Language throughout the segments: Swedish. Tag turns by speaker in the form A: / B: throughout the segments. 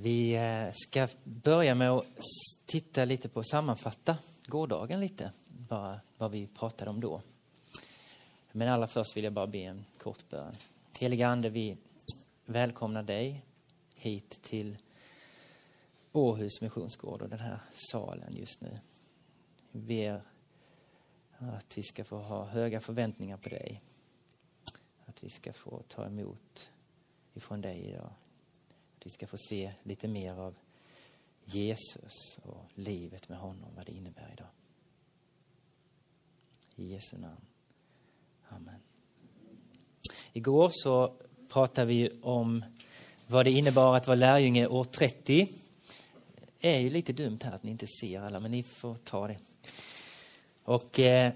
A: Vi eh, ska börja med att titta lite på, sammanfatta gårdagen lite, bara vad vi pratade om då. Men allra först vill jag bara be en kort bön. Heliga Ande, vi välkomnar dig hit till Åhus missionsgård och den här salen just nu. Vi ber att vi ska få ha höga förväntningar på dig. Att vi ska få ta emot ifrån dig idag. Vi ska få se lite mer av Jesus och livet med honom, vad det innebär idag. I Jesu namn. Amen. Igår så pratade vi om vad det innebar att vara lärjunge år 30. Det är ju lite dumt här att ni inte ser alla, men ni får ta det. Och eh,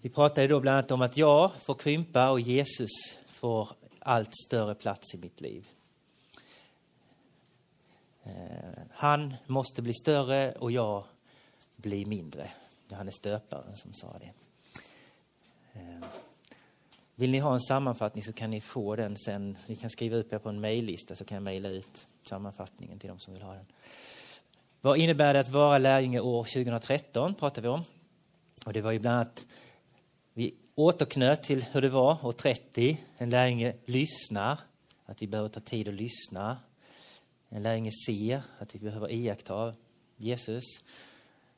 A: vi pratade då bland annat om att jag får krympa och Jesus får allt större plats i mitt liv. Eh, han måste bli större och jag bli mindre. Johannes döparen som sa det. Eh, vill ni ha en sammanfattning så kan ni få den sen. Ni kan skriva upp er på en mejllista så kan jag mejla ut sammanfattningen till de som vill ha den. Vad innebär det att vara lärjunge år 2013? pratar vi om. Och det var ju bland annat, vi återknöt till hur det var år 30. En lärjunge lyssnar, att vi behöver ta tid att lyssna. En lärjunge ser, att vi behöver iaktta Jesus.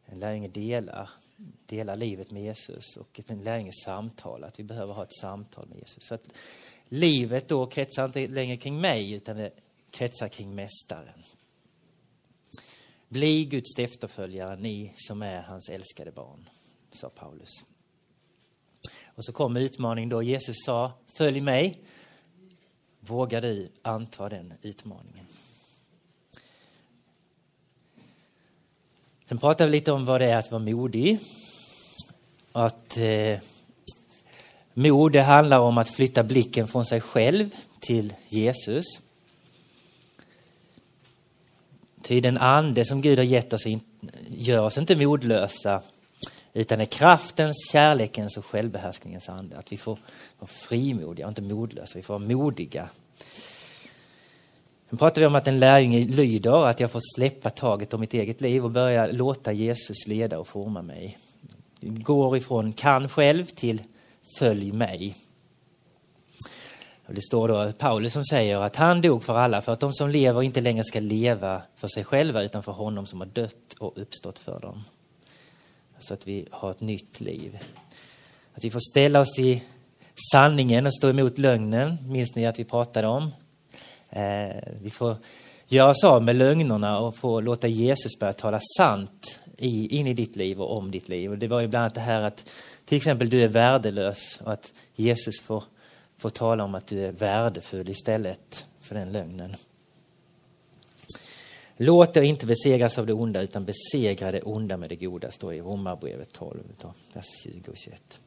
A: En lärjunge delar, delar livet med Jesus. Och en lärjunge samtalar, att vi behöver ha ett samtal med Jesus. Så att livet då kretsar inte längre kring mig, utan det kretsar kring Mästaren. Bli Guds efterföljare, ni som är hans älskade barn, sa Paulus. Och så kom utmaningen då. Jesus sa, följ mig. Vågar du anta den utmaningen? Sen pratar vi lite om vad det är att vara modig. Att eh, mod det handlar om att flytta blicken från sig själv till Jesus. Ty den ande som Gud har gett oss gör oss inte modlösa utan är kraftens, kärlekens och självbehärskningens ande. Att vi får vara frimodiga och inte modlösa, vi får vara modiga. Sen pratar vi om att en lärjunge lyder, att jag får släppa taget om mitt eget liv och börja låta Jesus leda och forma mig. Går ifrån kan själv till följ mig. Och det står då Paulus som säger att han dog för alla för att de som lever inte längre ska leva för sig själva utan för honom som har dött och uppstått för dem. Så att vi har ett nytt liv. Att vi får ställa oss i sanningen och stå emot lögnen, minns ni att vi pratade om? Eh, vi får göra oss av med lögnerna och få låta Jesus börja tala sant i, in i ditt liv och om ditt liv. Och det var ju bland annat det här att till exempel du är värdelös och att Jesus får, får tala om att du är värdefull istället för den lögnen. Låt er inte besegras av det onda utan besegra det onda med det goda, står det i Romarbrevet 12, vers 20 och 21.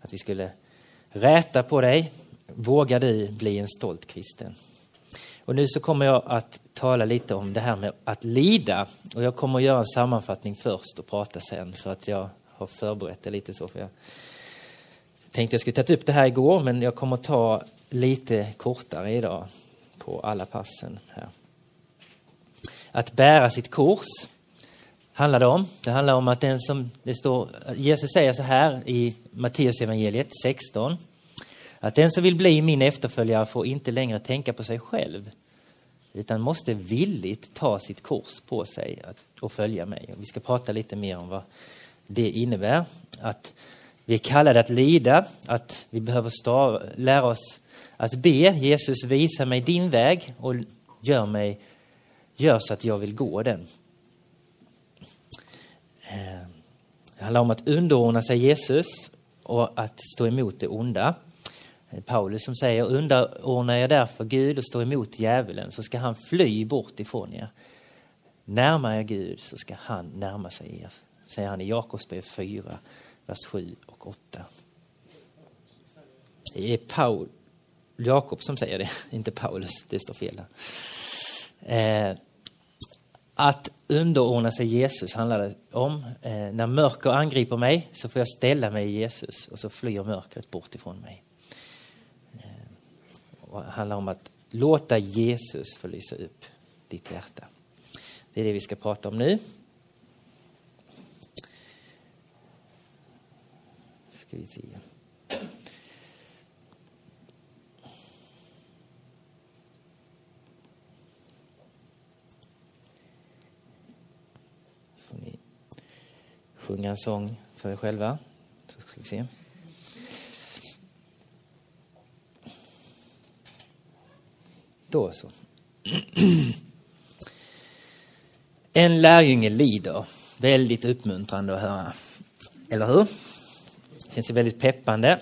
A: Att vi skulle räta på dig, vågar du bli en stolt kristen. Och nu så kommer jag att tala lite om det här med att lida. Och jag kommer att göra en sammanfattning först och prata sen så att jag har förberett det lite så. För jag tänkte jag skulle tagit upp det här igår men jag kommer att ta lite kortare idag på alla passen här. Att bära sitt kors handlar det om. Det handlar om att den som, det står, Jesus säger så här i Matteus evangeliet 16. Att den som vill bli min efterföljare får inte längre tänka på sig själv utan måste villigt ta sitt kors på sig och följa mig. Vi ska prata lite mer om vad det innebär. Att vi är kallade att lida, att vi behöver stav, lära oss att be Jesus visa mig din väg och gör mig gör så att jag vill gå den. Eh, det handlar om att underordna sig Jesus och att stå emot det onda. Paulus som säger underordna er därför Gud och stå emot djävulen så ska han fly bort ifrån er. Närma er Gud så ska han närma sig er, säger han i Jakobsbrev 4, vers 7 och 8. Det är Paul, Jakob som säger det, inte Paulus, det står fel där. Eh, att underordna sig Jesus handlar det om. Eh, när mörker angriper mig så får jag ställa mig i Jesus och så flyr mörkret bort ifrån mig. Handlar om att låta Jesus få lysa upp ditt hjärta. Det är det vi ska prata om nu. Ska vi se. Får ni sjunga en sång för er själva. Så ska vi se. Då så. En lärjunge lider. Väldigt uppmuntrande att höra. Eller hur? Det känns ju väldigt peppande.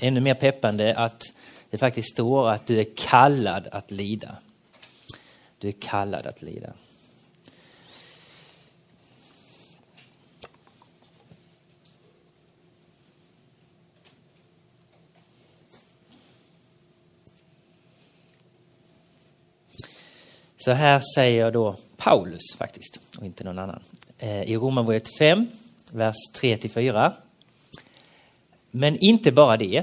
A: Ännu mer peppande att det faktiskt står att du är kallad att lida. Du är kallad att lida. Så här säger då Paulus faktiskt, och inte någon annan. Eh, I Romarbrevet 5, vers 3-4. Men inte bara det.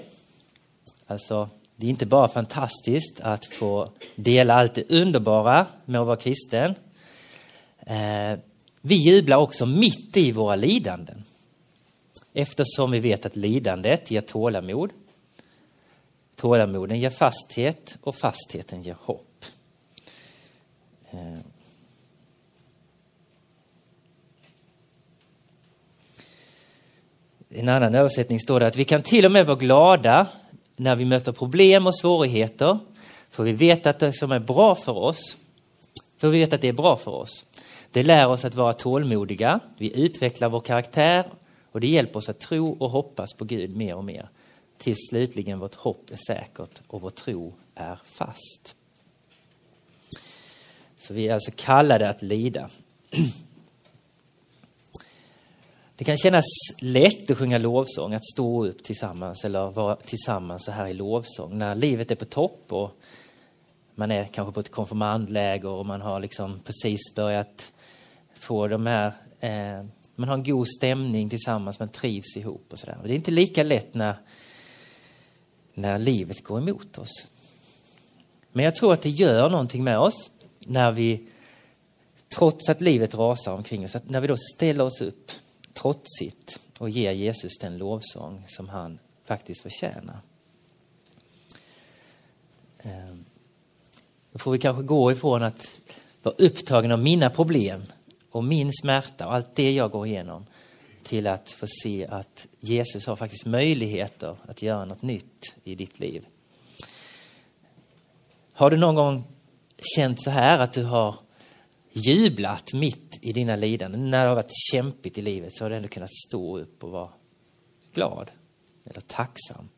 A: Alltså, det är inte bara fantastiskt att få dela allt det underbara med att vara kristen. Eh, vi jublar också mitt i våra lidanden. Eftersom vi vet att lidandet ger tålamod. Tålamoden ger fasthet och fastheten ger hopp. I en annan översättning står det att vi kan till och med vara glada när vi möter problem och svårigheter. För vi vet att det som är bra för oss, för vi vet att det är bra för oss. Det lär oss att vara tålmodiga, vi utvecklar vår karaktär och det hjälper oss att tro och hoppas på Gud mer och mer. Tills slutligen vårt hopp är säkert och vår tro är fast. Så vi är alltså kallade att lida. Det kan kännas lätt att sjunga lovsång, att stå upp tillsammans eller vara tillsammans så här i lovsång när livet är på topp och man är kanske på ett konfirmandläger och man har liksom precis börjat få de här, eh, man har en god stämning tillsammans, man trivs ihop och sådär. Det är inte lika lätt när, när livet går emot oss. Men jag tror att det gör någonting med oss när vi, trots att livet rasar omkring oss, när vi då ställer oss upp trotsigt och ger Jesus den lovsång som han faktiskt förtjänar. Ehm, då får vi kanske gå ifrån att vara upptagen av mina problem och min smärta och allt det jag går igenom till att få se att Jesus har faktiskt möjligheter att göra något nytt i ditt liv. Har du någon gång känt så här att du har jublat mitt i dina lidanden. När det har varit kämpigt i livet så har du ändå kunnat stå upp och vara glad eller tacksam.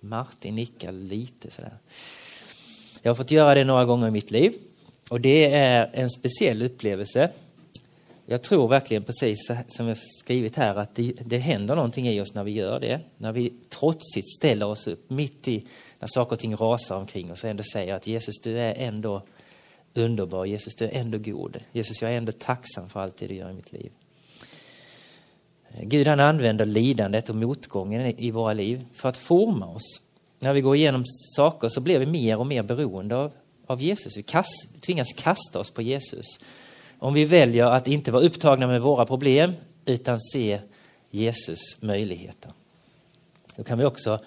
A: Martin nickar lite sådär. Jag har fått göra det några gånger i mitt liv och det är en speciell upplevelse. Jag tror verkligen precis som jag skrivit här att det, det händer någonting i oss när vi gör det. När vi trotsigt ställer oss upp mitt i när saker och ting rasar omkring oss och ändå säger att Jesus du är ändå underbar, Jesus du är ändå god. Jesus jag är ändå tacksam för allt det du gör i mitt liv. Gud han använder lidandet och motgången i våra liv för att forma oss. När vi går igenom saker så blir vi mer och mer beroende av, av Jesus. Vi kast, tvingas kasta oss på Jesus. Om vi väljer att inte vara upptagna med våra problem utan se Jesus möjligheter. Då kan vi också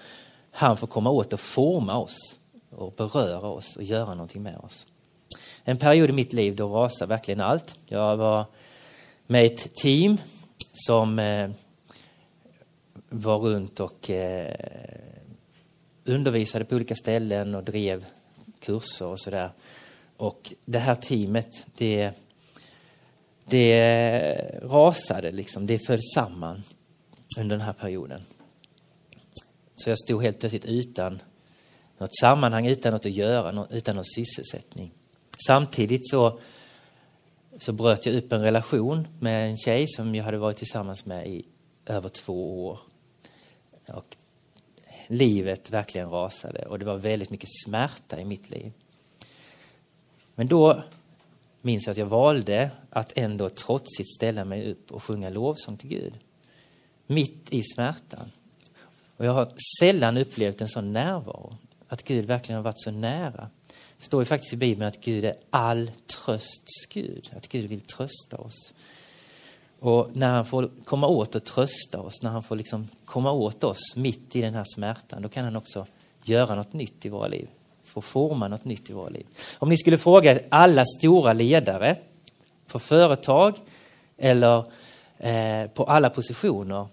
A: han får komma åt och forma oss och beröra oss och göra någonting med oss. En period i mitt liv då rasade verkligen allt. Jag var med i ett team som eh, var runt och eh, undervisade på olika ställen och drev kurser och sådär. Och det här teamet, det, det rasade liksom, det föll samman under den här perioden. Så jag stod helt plötsligt utan något sammanhang, utan något att göra, utan någon sysselsättning. Samtidigt så, så bröt jag upp en relation med en tjej som jag hade varit tillsammans med i över två år. Och livet verkligen rasade och det var väldigt mycket smärta i mitt liv. Men då minns jag att jag valde att ändå trotsigt ställa mig upp och sjunga lovsång till Gud. Mitt i smärtan. Och jag har sällan upplevt en sån närvaro. Att Gud verkligen har varit så nära. Det står ju faktiskt i Bibeln att Gud är all trösts Gud, att Gud vill trösta oss. Och när han får komma åt och trösta oss, när han får liksom komma åt oss mitt i den här smärtan, då kan han också göra något nytt i våra liv. Få forma något nytt i våra liv. Om ni skulle fråga alla stora ledare för företag eller eh, på alla positioner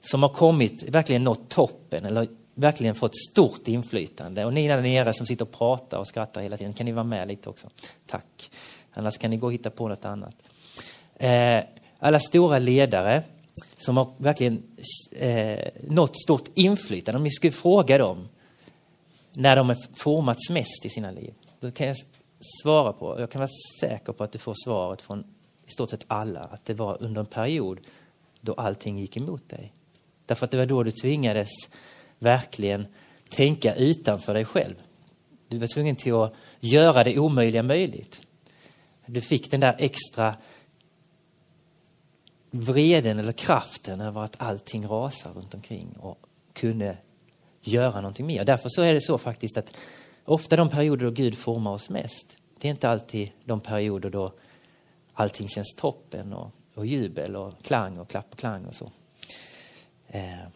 A: som har kommit, verkligen nått toppen eller verkligen fått stort inflytande. Och ni där nere som sitter och pratar och skrattar hela tiden, kan ni vara med lite också? Tack. Annars kan ni gå och hitta på något annat. Eh, alla stora ledare som har verkligen eh, nått stort inflytande, om ni skulle fråga dem när de har formats mest i sina liv, då kan jag svara på, jag kan vara säker på att du får svaret från i stort sett alla, att det var under en period då allting gick emot dig. Därför att det var då du tvingades verkligen tänka utanför dig själv. Du var tvungen till att göra det omöjliga möjligt. Du fick den där extra vreden eller kraften över att allting rasar runt omkring och kunde göra någonting mer. Därför så är det så faktiskt att ofta de perioder då Gud formar oss mest, det är inte alltid de perioder då allting känns toppen och, och jubel och klang och klapp och klang och så. Eh.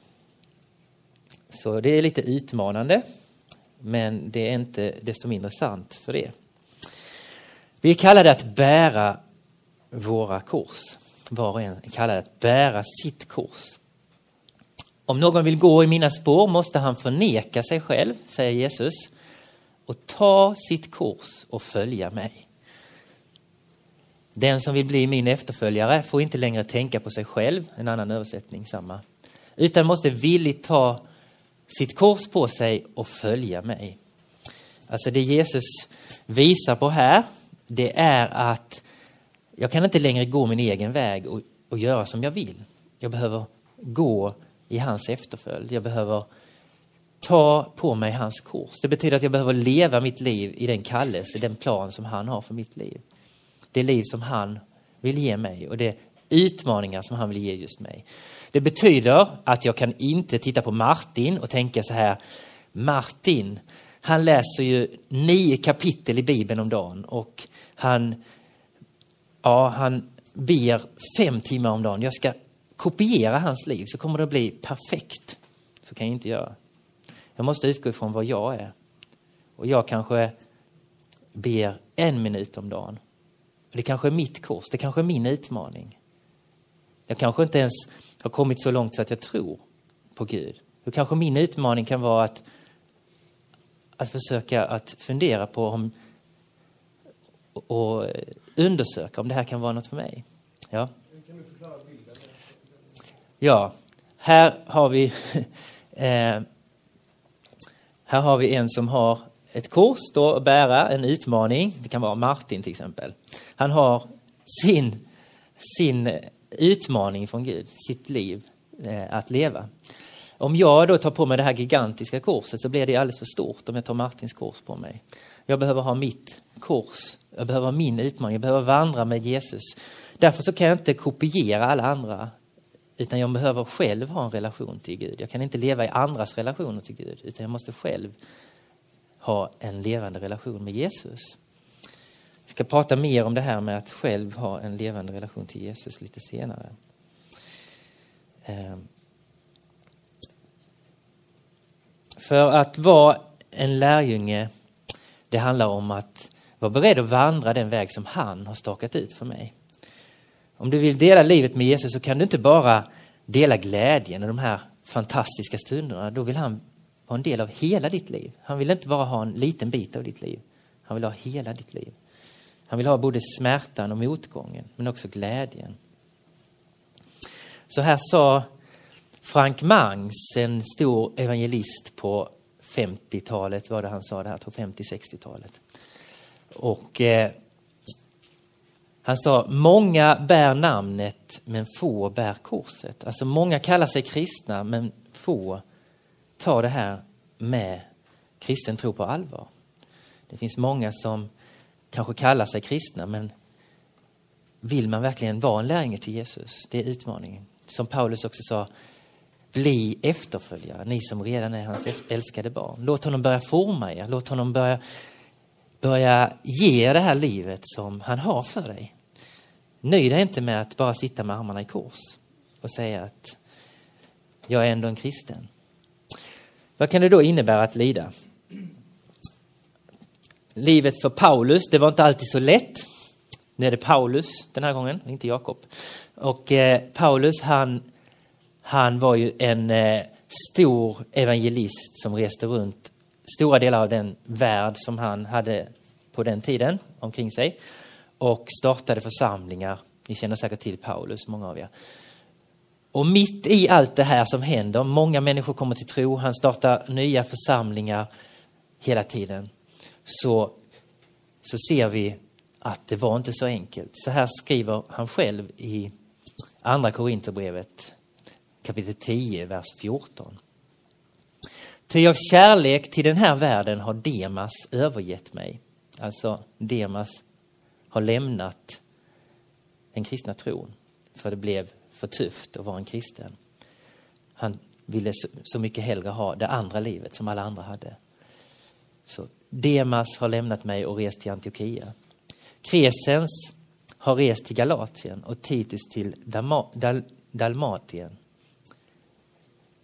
A: Så det är lite utmanande, men det är inte desto mindre sant för det. Vi är kallade att bära våra kors. Var och en är kallad att bära sitt kors. Om någon vill gå i mina spår måste han förneka sig själv, säger Jesus, och ta sitt kors och följa mig. Den som vill bli min efterföljare får inte längre tänka på sig själv, en annan översättning samma, utan måste villigt ta sitt kors på sig och följa mig. Alltså det Jesus visar på här, det är att jag kan inte längre gå min egen väg och, och göra som jag vill. Jag behöver gå i hans efterföljd. Jag behöver ta på mig hans kurs. Det betyder att jag behöver leva mitt liv i den kallelse, den plan som han har för mitt liv. Det liv som han vill ge mig och det utmaningar som han vill ge just mig. Det betyder att jag kan inte titta på Martin och tänka så här, Martin, han läser ju nio kapitel i Bibeln om dagen och han, ja, han ber fem timmar om dagen. Jag ska kopiera hans liv så kommer det att bli perfekt. Så kan jag inte göra. Jag måste utgå ifrån vad jag är. Och jag kanske ber en minut om dagen. Det kanske är mitt kurs, det kanske är min utmaning. Jag kanske inte ens har kommit så långt så att jag tror på Gud. Och kanske min utmaning kan vara att, att försöka att fundera på om, och undersöka om det här kan vara något för mig. Ja. Ja, här har vi eh, här har vi en som har ett kors då att bära, en utmaning. Det kan vara Martin till exempel. Han har sin, sin utmaning från Gud, sitt liv eh, att leva. Om jag då tar på mig det här gigantiska korset så blir det alldeles för stort om jag tar Martins kors på mig. Jag behöver ha mitt kors, jag behöver ha min utmaning, jag behöver vandra med Jesus. Därför så kan jag inte kopiera alla andra utan jag behöver själv ha en relation till Gud. Jag kan inte leva i andras relationer till Gud utan jag måste själv ha en levande relation med Jesus. Vi ska prata mer om det här med att själv ha en levande relation till Jesus lite senare. Ehm. För att vara en lärjunge, det handlar om att vara beredd att vandra den väg som han har stakat ut för mig. Om du vill dela livet med Jesus så kan du inte bara dela glädjen och de här fantastiska stunderna. Då vill han vara en del av hela ditt liv. Han vill inte bara ha en liten bit av ditt liv. Han vill ha hela ditt liv. Han vill ha både smärtan och motgången, men också glädjen. Så här sa Frank Mangs, en stor evangelist på 50-talet, var det han sa det här, 50-60-talet. Och eh, han sa, många bär namnet men få bär korset. Alltså många kallar sig kristna men få tar det här med kristen tro på allvar. Det finns många som kanske kallar sig kristna men vill man verkligen vara en lärjunge till Jesus? Det är utmaningen. Som Paulus också sa, bli efterföljare, ni som redan är hans älskade barn. Låt honom börja forma er, låt honom börja börja ge det här livet som han har för dig. Nöj dig inte med att bara sitta med armarna i kors och säga att jag är ändå en kristen. Vad kan det då innebära att lida? Livet för Paulus, det var inte alltid så lätt. Nu är det Paulus den här gången, inte Jakob. Och eh, Paulus han, han var ju en eh, stor evangelist som reste runt stora delar av den värld som han hade på den tiden omkring sig och startade församlingar. Ni känner säkert till Paulus, många av er. Och mitt i allt det här som händer, många människor kommer till tro, han startar nya församlingar hela tiden, så, så ser vi att det var inte så enkelt. Så här skriver han själv i Andra Korinthierbrevet kapitel 10, vers 14. Ty av kärlek till den här världen har Demas övergett mig. Alltså Demas har lämnat den kristna tron för det blev för tufft att vara en kristen. Han ville så mycket hellre ha det andra livet som alla andra hade. Så Demas har lämnat mig och rest till Antiochia. Kresens har rest till Galatien och Titus till Dal, Dalmatien.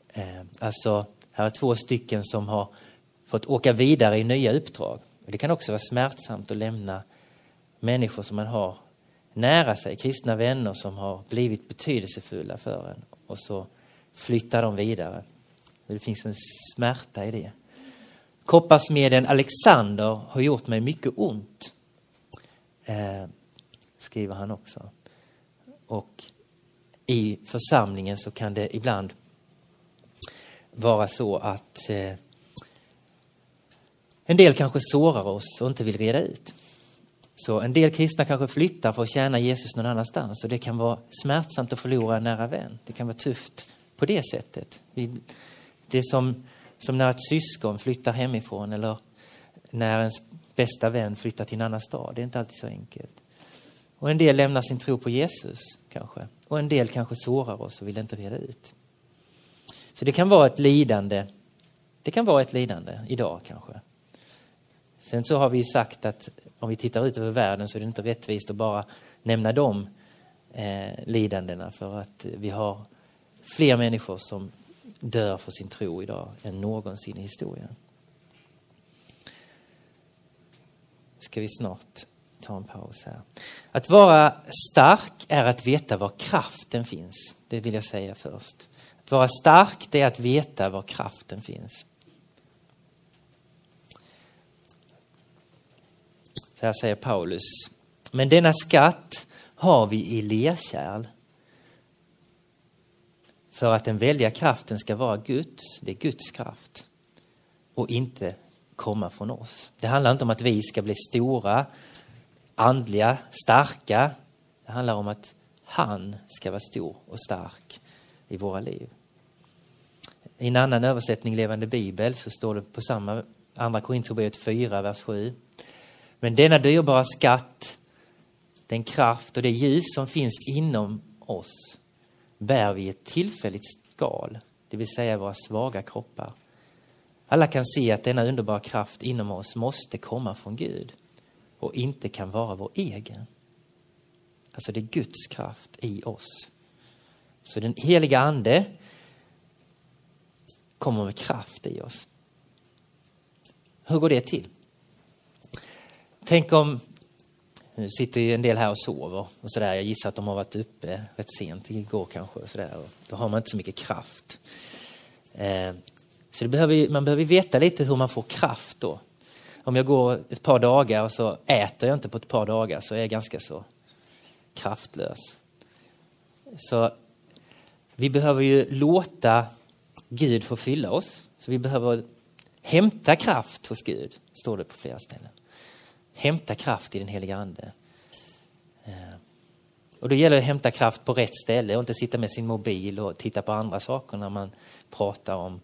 A: Eh, alltså, här är två stycken som har fått åka vidare i nya uppdrag. Det kan också vara smärtsamt att lämna människor som man har nära sig, kristna vänner som har blivit betydelsefulla för en och så flyttar de vidare. Det finns en smärta i det. Kopparsmeden Alexander har gjort mig mycket ont, eh, skriver han också. Och i församlingen så kan det ibland vara så att eh, en del kanske sårar oss och inte vill reda ut. Så en del kristna kanske flyttar för att tjäna Jesus någon annanstans och det kan vara smärtsamt att förlora en nära vän. Det kan vara tufft på det sättet. Det är som, som när ett syskon flyttar hemifrån eller när ens bästa vän flyttar till en annan stad. Det är inte alltid så enkelt. Och en del lämnar sin tro på Jesus kanske. Och en del kanske sårar oss och vill inte reda ut. Så det kan vara ett lidande. Det kan vara ett lidande idag kanske. Sen så har vi sagt att om vi tittar ut över världen så är det inte rättvist att bara nämna de eh, lidandena för att vi har fler människor som dör för sin tro idag än någonsin i historien. ska vi snart ta en paus här. Att vara stark är att veta var kraften finns. Det vill jag säga först. Att vara stark det är att veta var kraften finns. Så här säger Paulus. Men denna skatt har vi i lerkärl. För att den välja kraften ska vara Guds, det är Guds kraft. Och inte komma från oss. Det handlar inte om att vi ska bli stora, andliga, starka. Det handlar om att han ska vara stor och stark i våra liv. I en annan översättning, Levande Bibel, så står det på samma Andra Korinthierbrevet 4, vers 7. Men denna dyrbara skatt, den kraft och det ljus som finns inom oss bär vi i ett tillfälligt skal, det vill säga våra svaga kroppar. Alla kan se att denna underbara kraft inom oss måste komma från Gud och inte kan vara vår egen. Alltså det är Guds kraft i oss. Så den heliga ande kommer med kraft i oss. Hur går det till? Tänk om, nu sitter ju en del här och sover och sådär. Jag gissar att de har varit uppe rätt sent igår kanske. Och sådär. Då har man inte så mycket kraft. Eh, så det behöver, man behöver veta lite hur man får kraft då. Om jag går ett par dagar och så äter jag inte på ett par dagar så är jag ganska så kraftlös. Så vi behöver ju låta Gud få fylla oss. Så vi behöver hämta kraft hos Gud, står det på flera ställen hämta kraft i den heliga Ande. Eh, och då gäller det att hämta kraft på rätt ställe och inte sitta med sin mobil och titta på andra saker när man pratar om,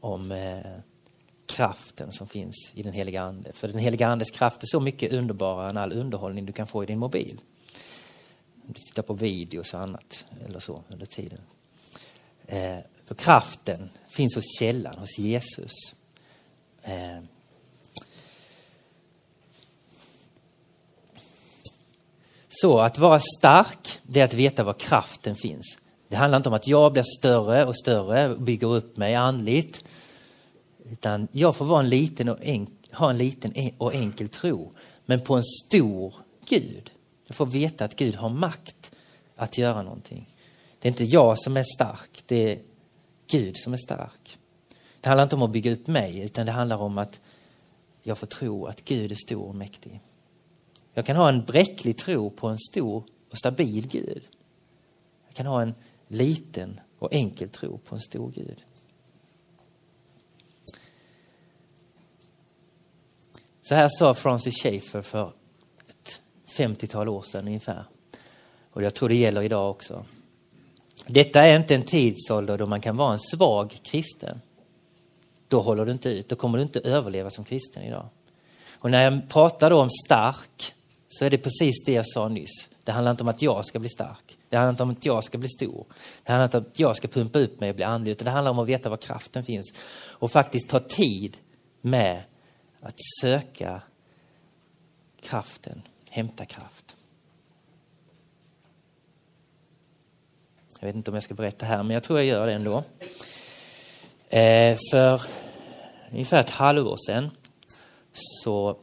A: om eh, kraften som finns i den heliga Ande. För den heliga Andes kraft är så mycket underbarare än all underhållning du kan få i din mobil om du tittar på videos och annat eller så under tiden. Eh, för kraften finns hos källan, hos Jesus. Eh. Så att vara stark, det är att veta var kraften finns. Det handlar inte om att jag blir större och större och bygger upp mig andligt. Utan jag får vara en liten och en, ha en liten och enkel tro, men på en stor Gud. Jag får veta att Gud har makt att göra någonting. Det är inte jag som är stark, det är Gud som är stark. Det handlar inte om att bygga upp mig, utan det handlar om att jag får tro att Gud är stor och mäktig. Jag kan ha en bräcklig tro på en stor och stabil Gud. Jag kan ha en liten och enkel tro på en stor Gud. Så här sa Francis Schaeffer för 50-tal år sedan ungefär. Och jag tror det gäller idag också. Detta är inte en tidsålder då man kan vara en svag kristen. Då håller du inte ut, då kommer du inte överleva som kristen idag. Och när jag pratar då om stark så är det precis det jag sa nyss. Det handlar inte om att jag ska bli stark. Det handlar inte om att jag ska bli stor. Det handlar inte om att jag ska pumpa upp mig och bli andlig. Utan det handlar om att veta var kraften finns. Och faktiskt ta tid med att söka kraften, hämta kraft. Jag vet inte om jag ska berätta här, men jag tror jag gör det ändå. Eh, för ungefär ett halvår sedan så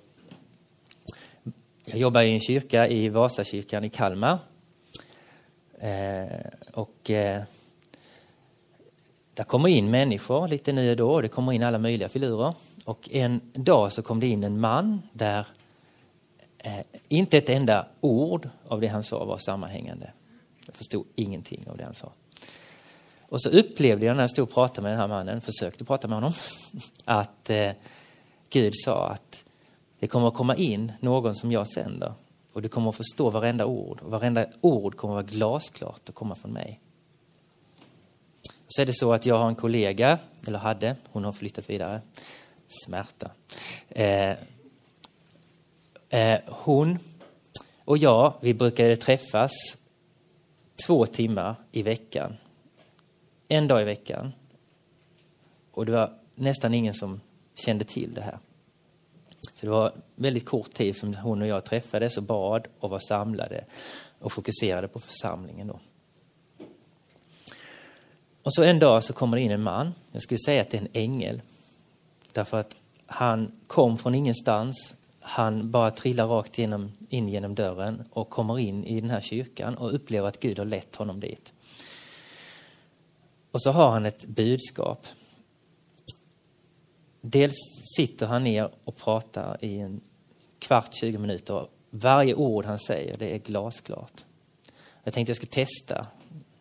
A: jag jobbar i en kyrka i Vasakyrkan i Kalmar. Eh, och eh, där kommer in människor lite nu och då. Det kommer in alla möjliga filurer. Och en dag så kom det in en man där eh, inte ett enda ord av det han sa var sammanhängande. Jag förstod ingenting av det han sa. Och så upplevde jag när jag stod och pratade med den här mannen, försökte prata med honom, att eh, Gud sa att det kommer att komma in någon som jag sänder och du kommer att förstå varenda ord. Och varenda ord kommer att vara glasklart och komma från mig. Så är det så att jag har en kollega, eller hade, hon har flyttat vidare. Smärta. Eh, eh, hon och jag, vi brukade träffas två timmar i veckan. En dag i veckan. Och det var nästan ingen som kände till det här. Så det var väldigt kort tid som hon och jag träffades och bad och var samlade och fokuserade på församlingen. Då. Och så en dag så kommer det in en man. Jag skulle säga att det är en ängel. Därför att han kom från ingenstans. Han bara trillar rakt genom, in genom dörren och kommer in i den här kyrkan och upplever att Gud har lett honom dit. Och så har han ett budskap dels sitter han ner och pratar i en kvart, 20 minuter. Varje ord han säger, det är glasklart. Jag tänkte jag skulle testa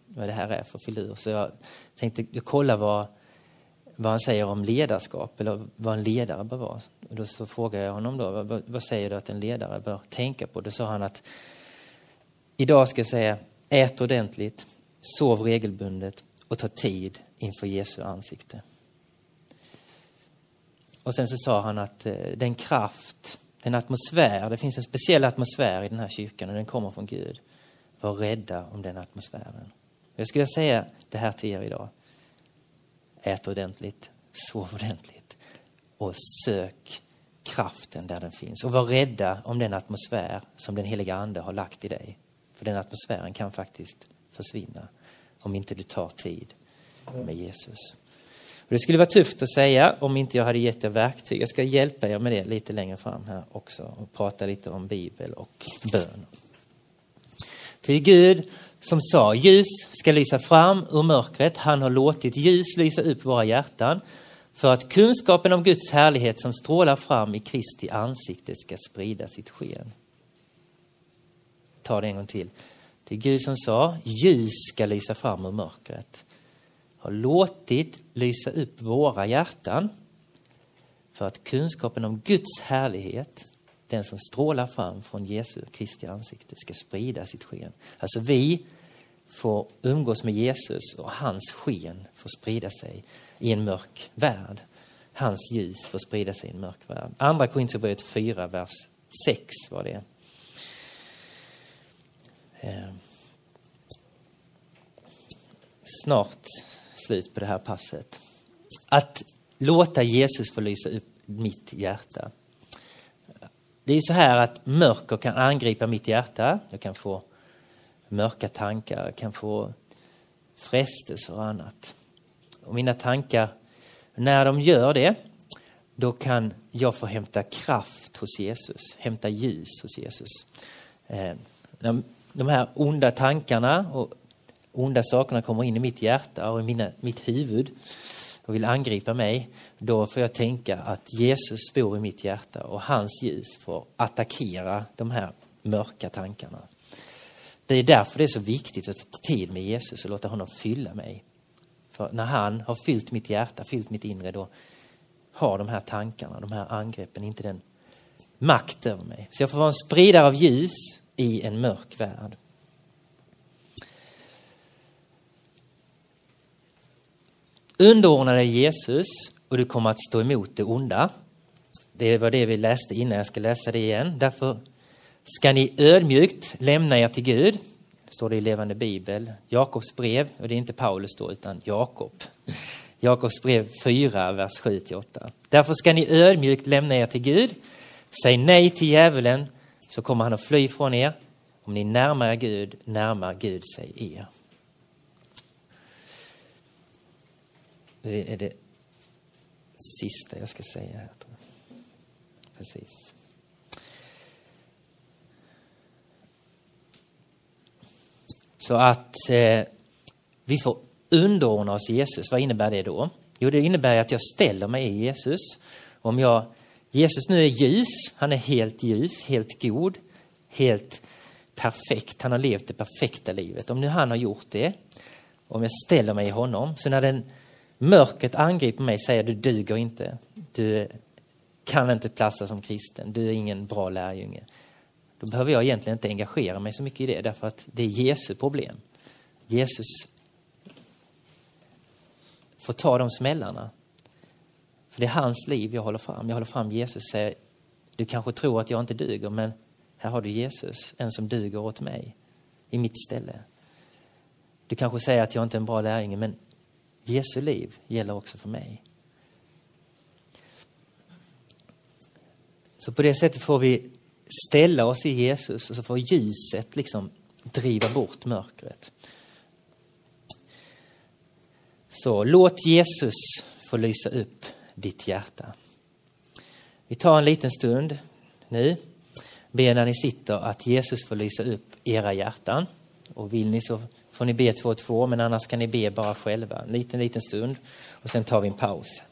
A: vad det här är för filur. Så jag tänkte jag kolla vad, vad han säger om ledarskap, eller vad en ledare bör vara. Och då så frågade jag honom då, vad, vad säger du att en ledare bör tänka på? Då sa han att idag ska jag säga, ät ordentligt, sov regelbundet och ta tid inför Jesu ansikte. Och sen så sa han att eh, den kraft, den atmosfär, det finns en speciell atmosfär i den här kyrkan och den kommer från Gud. Var rädda om den atmosfären. Jag skulle säga det här till er idag. Ät ordentligt, sov ordentligt och sök kraften där den finns. Och var rädda om den atmosfär som den heliga ande har lagt i dig. För den atmosfären kan faktiskt försvinna om inte du tar tid med Jesus. Och det skulle vara tufft att säga om inte jag hade gett er verktyg. Jag ska hjälpa er med det lite längre fram här också och prata lite om bibel och bön. Ty Gud som sa ljus ska lysa fram ur mörkret. Han har låtit ljus lysa upp våra hjärtan för att kunskapen om Guds härlighet som strålar fram i Kristi ansikte ska sprida sitt sken. Ta det en gång till. Det är Gud som sa ljus ska lysa fram ur mörkret har låtit lysa upp våra hjärtan för att kunskapen om Guds härlighet, den som strålar fram från Jesu Kristi ansikte, ska sprida sitt sken. Alltså vi får umgås med Jesus och hans sken får sprida sig i en mörk värld. Hans ljus får sprida sig i en mörk värld. Andra Korinthierbrevet 4, vers 6 var det. Eh, snart slut på det här passet. Att låta Jesus få lysa upp mitt hjärta det är så här att mörker kan angripa mitt hjärta. Jag kan få mörka tankar, jag kan få frestelser och annat. Och mina tankar, när de gör det, då kan jag få hämta kraft hos Jesus, hämta ljus hos Jesus. Eh, de här onda tankarna och onda sakerna kommer in i mitt hjärta och i mina, mitt huvud och vill angripa mig, då får jag tänka att Jesus bor i mitt hjärta och hans ljus får attackera de här mörka tankarna. Det är därför det är så viktigt att ta tid med Jesus och låta honom fylla mig. För när han har fyllt mitt hjärta, fyllt mitt inre, då har de här tankarna, de här angreppen inte den makt över mig. Så jag får vara en spridare av ljus i en mörk värld. Underordna dig Jesus och du kommer att stå emot det onda. Det var det vi läste innan, jag ska läsa det igen. Därför ska ni ödmjukt lämna er till Gud. Står det i levande bibel. Jakobs brev, och det är inte Paulus då utan Jakob. Jakobs brev 4, vers 7-8. Därför ska ni ödmjukt lämna er till Gud. Säg nej till djävulen så kommer han att fly från er. Om ni närmar er Gud, närmar Gud sig er. Det är det sista jag ska säga här. Precis. Så att eh, vi får underordna oss Jesus. Vad innebär det då? Jo, det innebär att jag ställer mig i Jesus. Om jag, Jesus nu är ljus, han är helt ljus, helt god, helt perfekt. Han har levt det perfekta livet. Om nu han har gjort det, om jag ställer mig i honom, så när den mörkret angriper mig säger du duger inte, du kan inte platsa som kristen, du är ingen bra lärjunge. Då behöver jag egentligen inte engagera mig så mycket i det därför att det är Jesu problem. Jesus får ta de smällarna. För det är hans liv jag håller fram. Jag håller fram Jesus och säger, du kanske tror att jag inte duger men här har du Jesus, en som duger åt mig i mitt ställe. Du kanske säger att jag inte är en bra lärjunge men Jesu liv gäller också för mig. Så på det sättet får vi ställa oss i Jesus och så får ljuset liksom driva bort mörkret. Så låt Jesus få lysa upp ditt hjärta. Vi tar en liten stund nu. Be när ni sitter att Jesus får lysa upp era hjärtan. Och vill ni så får ni be två och två, men annars kan ni be bara själva. En liten, liten stund och sen tar vi en paus.